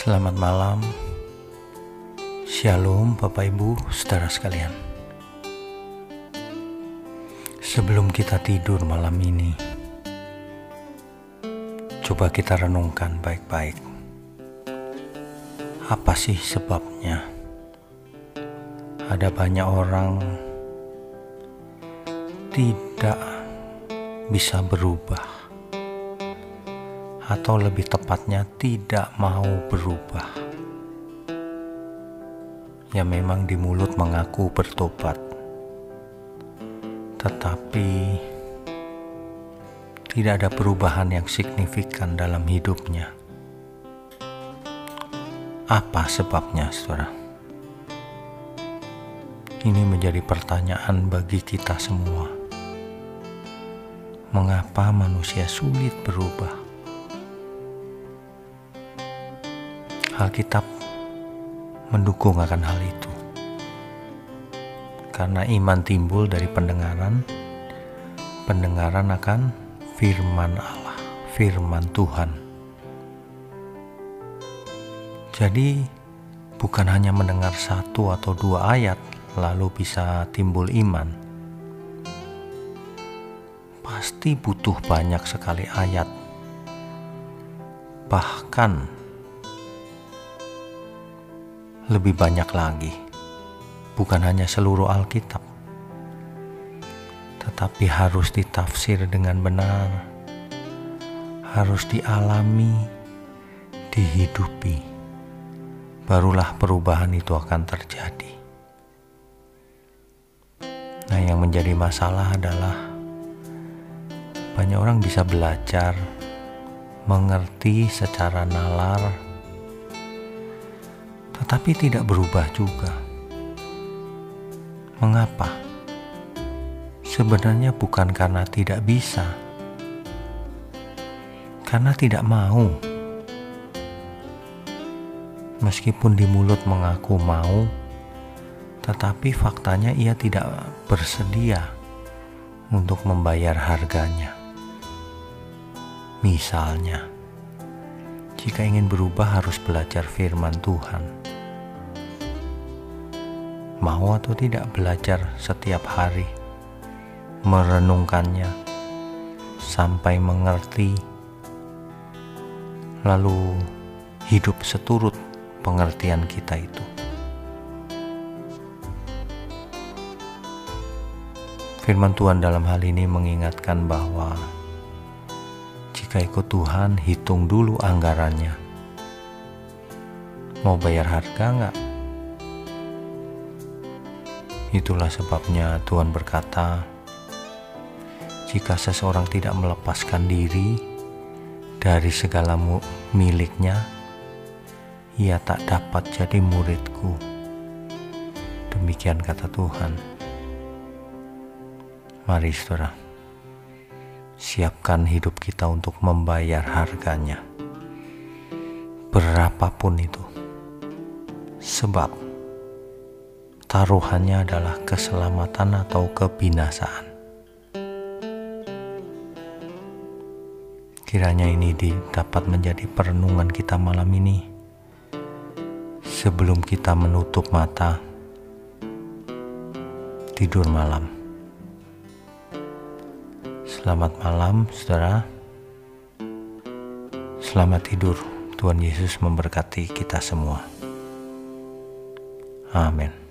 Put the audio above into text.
Selamat malam, Shalom Bapak Ibu, saudara sekalian. Sebelum kita tidur malam ini, coba kita renungkan baik-baik. Apa sih sebabnya? Ada banyak orang tidak bisa berubah atau lebih tepatnya tidak mau berubah. Ya memang di mulut mengaku bertobat, tetapi tidak ada perubahan yang signifikan dalam hidupnya. Apa sebabnya, saudara? Ini menjadi pertanyaan bagi kita semua. Mengapa manusia sulit berubah? Alkitab mendukung akan hal itu. Karena iman timbul dari pendengaran, pendengaran akan firman Allah, firman Tuhan. Jadi, bukan hanya mendengar satu atau dua ayat lalu bisa timbul iman. Pasti butuh banyak sekali ayat. Bahkan lebih banyak lagi, bukan hanya seluruh Alkitab, tetapi harus ditafsir dengan benar, harus dialami, dihidupi, barulah perubahan itu akan terjadi. Nah, yang menjadi masalah adalah banyak orang bisa belajar, mengerti secara nalar tetapi tidak berubah juga. Mengapa? Sebenarnya bukan karena tidak bisa, karena tidak mau. Meskipun di mulut mengaku mau, tetapi faktanya ia tidak bersedia untuk membayar harganya. Misalnya, jika ingin berubah, harus belajar firman Tuhan mau atau tidak belajar setiap hari, merenungkannya sampai mengerti, lalu hidup seturut pengertian kita itu. Firman Tuhan dalam hal ini mengingatkan bahwa jika ikut Tuhan, hitung dulu anggarannya. Mau bayar harga nggak? Itulah sebabnya Tuhan berkata, "Jika seseorang tidak melepaskan diri dari segala miliknya, ia tak dapat jadi muridku." Demikian kata Tuhan. Mari, saudara, siapkan hidup kita untuk membayar harganya, berapapun itu, sebab taruhannya adalah keselamatan atau kebinasaan. Kiranya ini dapat menjadi perenungan kita malam ini sebelum kita menutup mata tidur malam. Selamat malam, saudara. Selamat tidur. Tuhan Yesus memberkati kita semua. Amin.